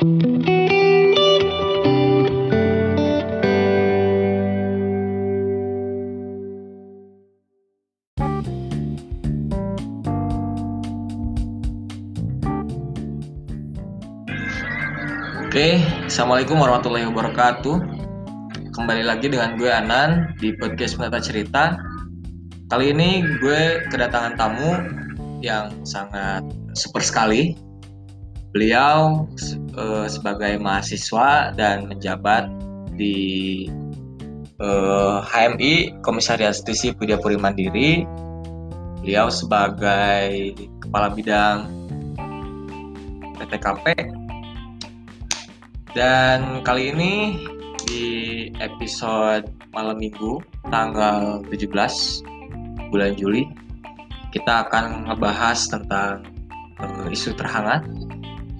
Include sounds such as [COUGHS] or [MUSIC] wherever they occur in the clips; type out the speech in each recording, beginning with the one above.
Oke, Assalamualaikum warahmatullahi wabarakatuh. Kembali lagi dengan gue Anan di podcast Menata Cerita. Kali ini gue kedatangan tamu yang sangat super sekali. Beliau uh, sebagai mahasiswa dan menjabat di uh, HMI Komisariat Stisi Widya Puri Mandiri. Beliau sebagai kepala bidang PTKP dan kali ini di episode malam minggu tanggal 17 bulan Juli kita akan ngebahas tentang uh, isu terhangat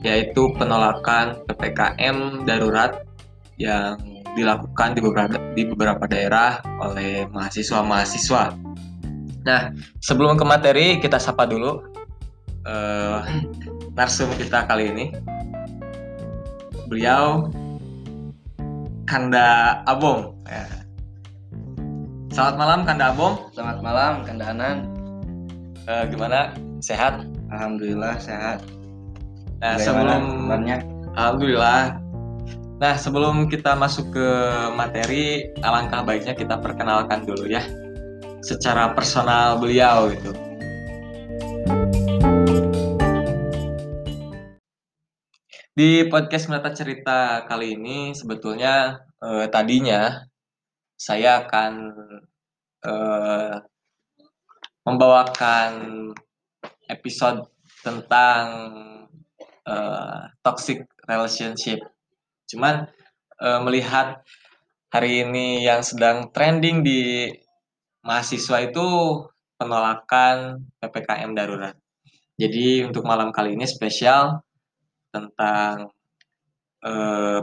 yaitu penolakan PPKM darurat yang dilakukan di beberapa di beberapa daerah oleh mahasiswa-mahasiswa. Nah, sebelum ke materi kita sapa dulu uh, narsum kita kali ini beliau Kanda Abong. Ya. Selamat malam Kanda Abong. Selamat malam Kanda Anan. Uh, gimana? Sehat? Alhamdulillah sehat. Nah, Bagaimana sebelum kabarnya? Alhamdulillah. Nah, sebelum kita masuk ke materi, alangkah baiknya kita perkenalkan dulu ya secara personal beliau gitu. Di podcast Menata Cerita kali ini sebetulnya eh, tadinya saya akan eh, membawakan episode tentang eh, toxic relationship. Cuman eh, melihat hari ini yang sedang trending di mahasiswa itu penolakan PPKM darurat. Jadi untuk malam kali ini spesial tentang eh,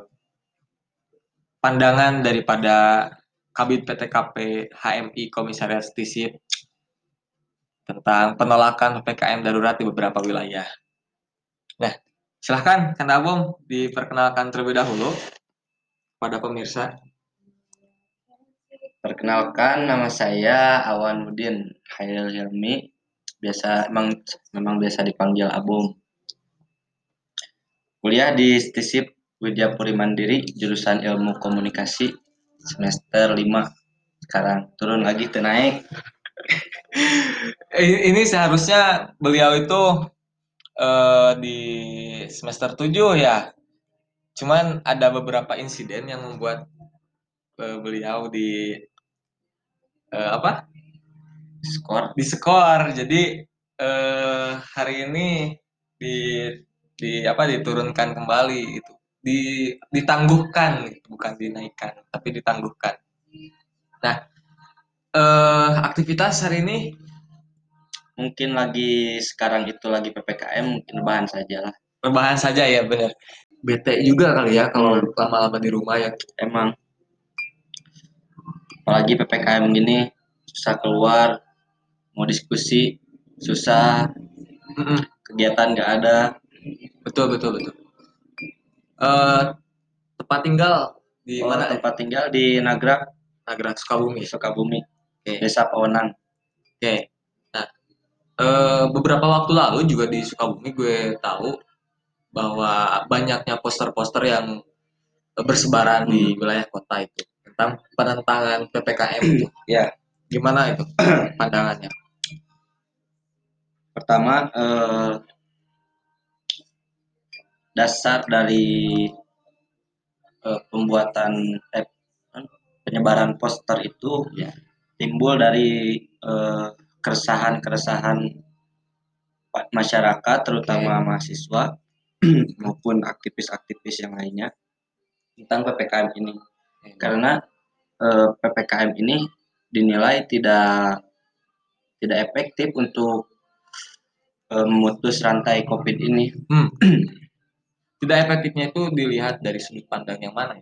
pandangan daripada Kabit PTKP HMI Komisariat Stisip tentang penolakan PPKM darurat di beberapa wilayah. Nah, silahkan Kang Abom diperkenalkan terlebih dahulu pada pemirsa. Perkenalkan nama saya Awan Mudin Hairil Hilmi. Biasa memang memang biasa dipanggil Abum. Kuliah di Stisip Widya Puri Mandiri, jurusan Ilmu Komunikasi semester 5. Sekarang turun lagi naik. Ini seharusnya beliau itu uh, di semester 7 ya. Cuman ada beberapa insiden yang membuat uh, beliau di uh, apa? skor di skor. Jadi uh, hari ini di di apa diturunkan kembali itu di ditangguhkan gitu. bukan dinaikkan tapi ditangguhkan nah eh, aktivitas hari ini mungkin lagi sekarang itu lagi ppkm mungkin rebahan saja lah rebahan saja ya benar bete juga kali ya kalau hmm. lama-lama di rumah ya emang apalagi ppkm gini susah keluar mau diskusi susah kegiatan nggak ada Betul betul betul. Uh, tempat tinggal di oh, mana? Tempat tinggal di Nagrak. Nagrak Sukabumi. Sukabumi. Okay. Desa Pawenang. Oke. Okay. Uh, beberapa waktu lalu juga di Sukabumi gue tahu bahwa banyaknya poster-poster yang bersebaran hmm. di wilayah kota itu tentang penentangan ppkm itu. [CLEARS THROAT] Ya. Gimana itu [CLEARS THROAT] pandangannya? Pertama, eh, dasar dari uh, pembuatan eh, penyebaran poster itu ya timbul dari uh, keresahan-keresahan masyarakat terutama okay. mahasiswa [CLEARS THROAT] maupun aktivis-aktivis yang lainnya tentang ppkm ini okay. karena uh, ppkm ini dinilai tidak tidak efektif untuk memutus rantai covid ini hmm. [CLEARS THROAT] tidak efektifnya itu dilihat dari sudut pandang yang mana?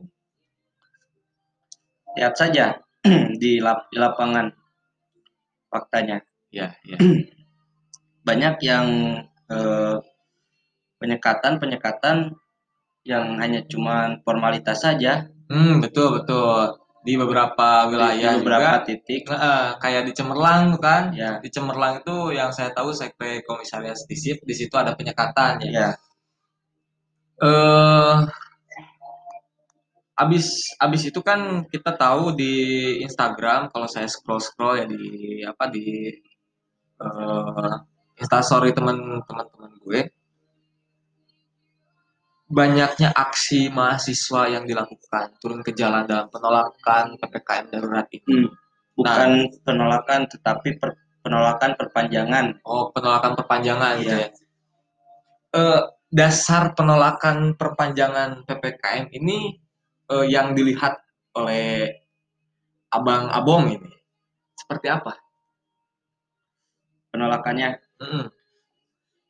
Lihat saja [CLEARS THROAT] di, lap, di lapangan faktanya. Ya, ya. Banyak yang eh, penyekatan penyekatan yang hanya cuma formalitas saja Hmm, betul betul. Di beberapa wilayah di beberapa juga titik eh, kayak di Cemerlang kan. ya Di Cemerlang itu yang saya tahu sekre komisariat disip di situ ada penyekatan ya. ya Eh abis abis itu kan kita tahu di Instagram kalau saya scroll scroll ya di apa di eh instastory teman-teman teman gue. Banyaknya aksi mahasiswa yang dilakukan turun ke jalan dalam penolakan ppkm darurat ini. Hmm. bukan penolakan tetapi per- penolakan perpanjangan. Oh penolakan perpanjangan gitu Iya. ya. Eh, dasar penolakan perpanjangan ppkm ini eh, yang dilihat oleh abang abong ini seperti apa penolakannya.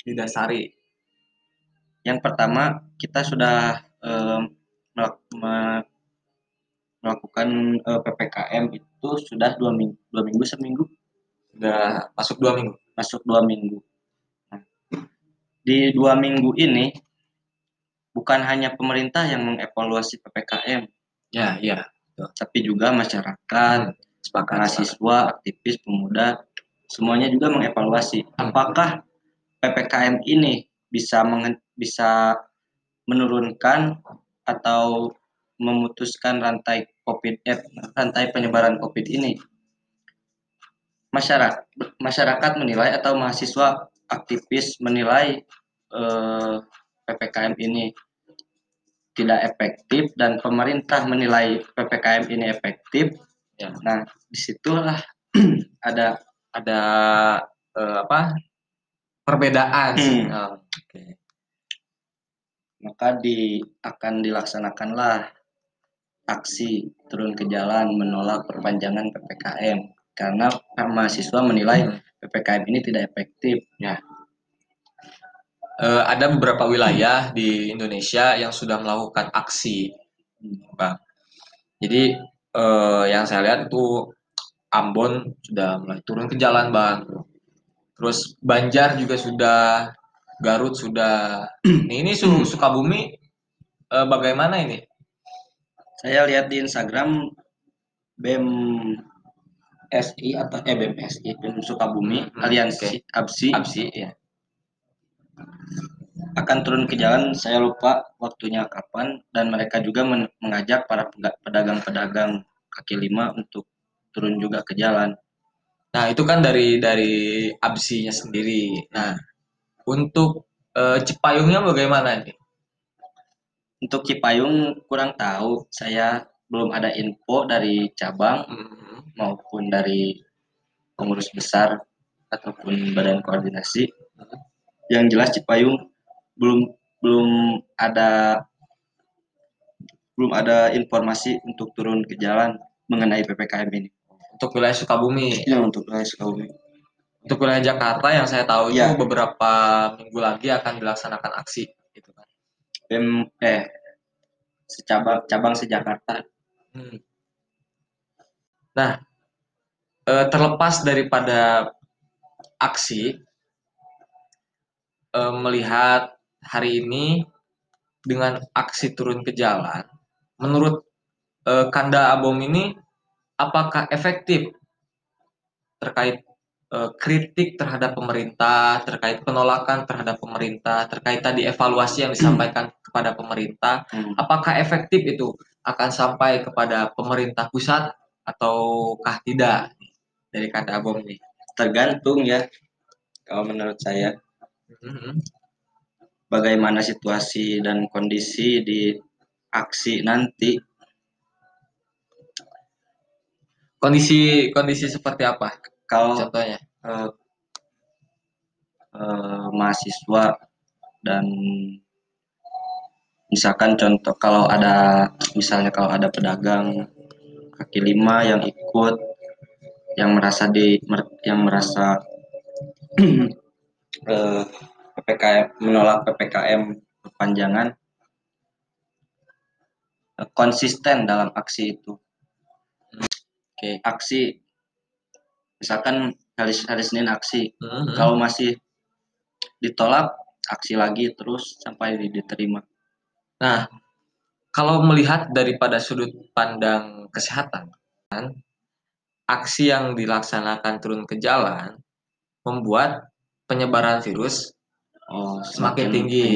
Didasari. Yang pertama kita sudah me- melakukan eh, ppkm itu sudah dua minggu dua minggu seminggu. Sudah masuk dua minggu? Masuk dua minggu. Nah, di dua minggu ini bukan hanya pemerintah yang mengevaluasi ppkm ya ya tapi juga masyarakat sepakat sepakat. mahasiswa aktivis pemuda semuanya juga mengevaluasi. Apakah ppkm ini bisa bisa menurunkan atau memutuskan rantai covid eh, rantai penyebaran covid ini? Masyarakat masyarakat menilai atau mahasiswa aktivis menilai eh, ppkm ini tidak efektif dan pemerintah menilai ppkm ini efektif. Ya. nah di situlah [CLEARS THROAT] ada ada eh, apa perbedaan Hmm. Oh, oke. maka di akan dilaksanakanlah aksi turun ke jalan menolak perpanjangan ppkm karena mahasiswa menilai Hmm. ppkm ini tidak efektif Eh, ada beberapa wilayah di Indonesia yang sudah melakukan aksi, bang. Jadi eh, yang saya lihat itu Ambon sudah mulai turun ke jalan, bang. Terus Banjar juga sudah, Garut sudah. Nih, [CLEARS THROAT] ini Su- Sukabumi eh, bagaimana ini? saya lihat di Instagram BEM SI atau eh BEM SI BEM Sukabumi Hmm, aliansi ABSI Absi ya. akan turun ke jalan saya lupa waktunya kapan dan mereka juga men- mengajak para pedagang-pedagang kaki lima untuk turun juga ke jalan Nah, itu kan dari dari absinya sendiri. Nah, untuk eh, Cipayungnya bagaimana nih? untuk Cipayung kurang tahu saya belum ada info dari cabang Mhm. maupun dari pengurus besar ataupun badan koordinasi yang jelas Cipayung belum belum ada belum ada informasi untuk turun ke jalan mengenai ppkm ini Untuk wilayah Sukabumi. ya untuk wilayah Sukabumi Untuk wilayah Jakarta yang saya tahu itu Ya. beberapa minggu lagi akan dilaksanakan aksi gitu kan. BEM eh secabang cabang sejakarta Hmm. Nah, eh, terlepas daripada aksi, eh, melihat hari ini dengan aksi turun ke jalan, menurut eh, Kanda Abong ini, apakah efektif terkait eh, kritik terhadap pemerintah, terkait penolakan terhadap pemerintah, terkait tadi evaluasi yang disampaikan kepada pemerintah, Hmm. apakah efektif itu akan sampai kepada pemerintah pusat ataukah tidak dari Kanda Abong ini? tergantung ya kalau menurut saya Mhm. bagaimana situasi dan kondisi di aksi nanti Kondisi kondisi seperti apa? kalau Contohnya? eh, eh, mahasiswa dan misalkan contoh kalau ada misalnya kalau ada pedagang kaki lima yang ikut yang merasa di yang merasa [CLEARS THROAT] eh, ppkm menolak ppkm perpanjangan konsisten dalam aksi itu Oke. aksi misalkan hari hari Senin aksi Mhm. kalau masih ditolak aksi lagi terus sampai di- diterima Nah, kalau melihat daripada sudut pandang kesehatan, kan, aksi yang dilaksanakan turun ke jalan membuat penyebaran virus oh semakin tinggi.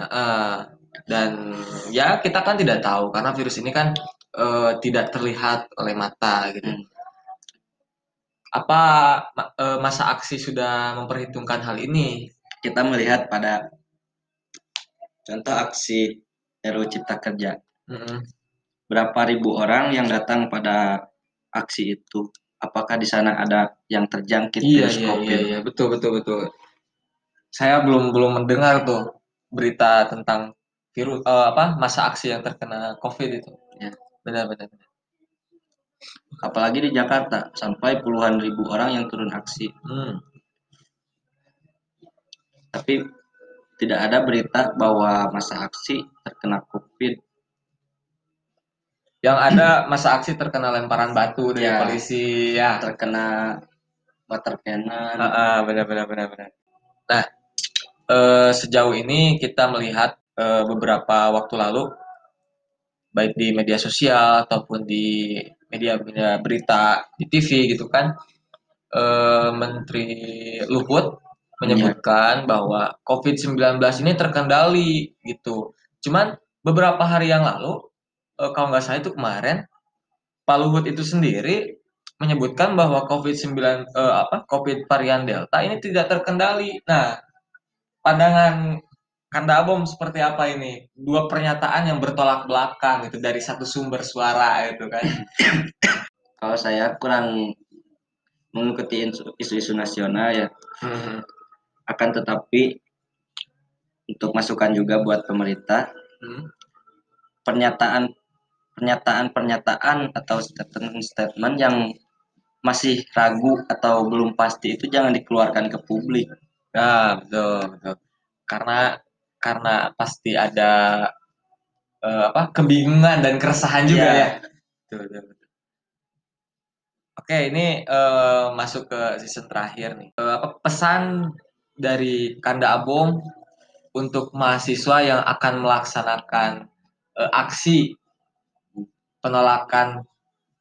Uh, dan ya kita kan tidak tahu karena virus ini kan uh, tidak terlihat oleh mata gitu. Hmm. Apa uh, masa aksi sudah memperhitungkan hal ini? Kita melihat pada contoh aksi RUU Cipta Kerja. Hmm. Berapa ribu orang yang datang pada aksi itu? Apakah di sana ada yang terjangkit iya, virus iya, COVID? Iya, iya, betul, betul, betul. Saya belum belum mendengar tuh berita tentang virus uh, apa masa aksi yang terkena COVID itu. Benar, benar, benar. Apalagi di Jakarta sampai puluhan ribu orang yang turun aksi. Hmm. Tapi tidak ada berita bahwa masa aksi terkena COVID yang ada masa aksi terkena lemparan batu dari ya, polisi ya terkena water cannon uh, uh, benar benar benar benar nah uh, sejauh ini kita melihat uh, beberapa waktu lalu baik di media sosial ataupun di media, media berita di TV gitu kan uh, Menteri Luhut menyebutkan ya. bahwa COVID-19 ini terkendali gitu cuman beberapa hari yang lalu uh, kalau nggak salah itu kemarin Pak Luhut itu sendiri menyebutkan bahwa COVID-19 uh, eh, apa COVID varian Delta ini tidak terkendali. Nah, pandangan Kanda Bom seperti apa ini? Dua pernyataan yang bertolak belakang itu dari satu sumber suara itu kan. [COUGHS] Kalau saya kurang mengikuti isu-isu nasional ya. Hmm. Akan tetapi untuk masukan juga buat pemerintah. Hmm. Pernyataan pernyataan-pernyataan atau statement-statement yang masih ragu atau belum pasti itu jangan dikeluarkan ke publik. Ya, betul, betul. Karena karena pasti ada uh, apa kebingungan dan keresahan juga ya. ya. Betul, betul, betul. Oke, ini uh, masuk ke season terakhir nih. Uh, apa pesan dari Kanda Abom untuk mahasiswa yang akan melaksanakan uh, aksi penolakan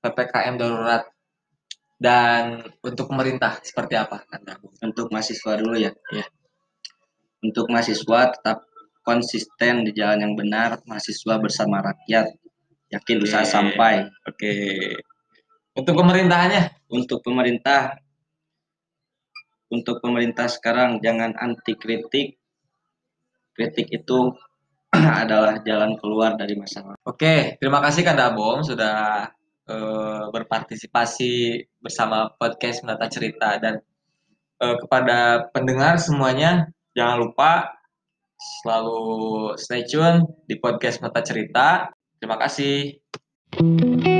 PPKM darurat dan untuk pemerintah seperti apa Anda? Untuk mahasiswa dulu ya. Ya. Untuk mahasiswa tetap konsisten di jalan yang benar, mahasiswa bersama rakyat. Yakin Oke. usaha sampai. Oke. Untuk pemerintahannya? Untuk pemerintah untuk pemerintah sekarang jangan anti kritik. Kritik itu [CLEARS THROAT] adalah jalan keluar dari masalah. Oke, terima kasih Kanda Bom sudah uh, berpartisipasi bersama podcast Menata Cerita dan uh, kepada pendengar semuanya jangan lupa selalu stay tune di podcast Menata Cerita. Terima kasih.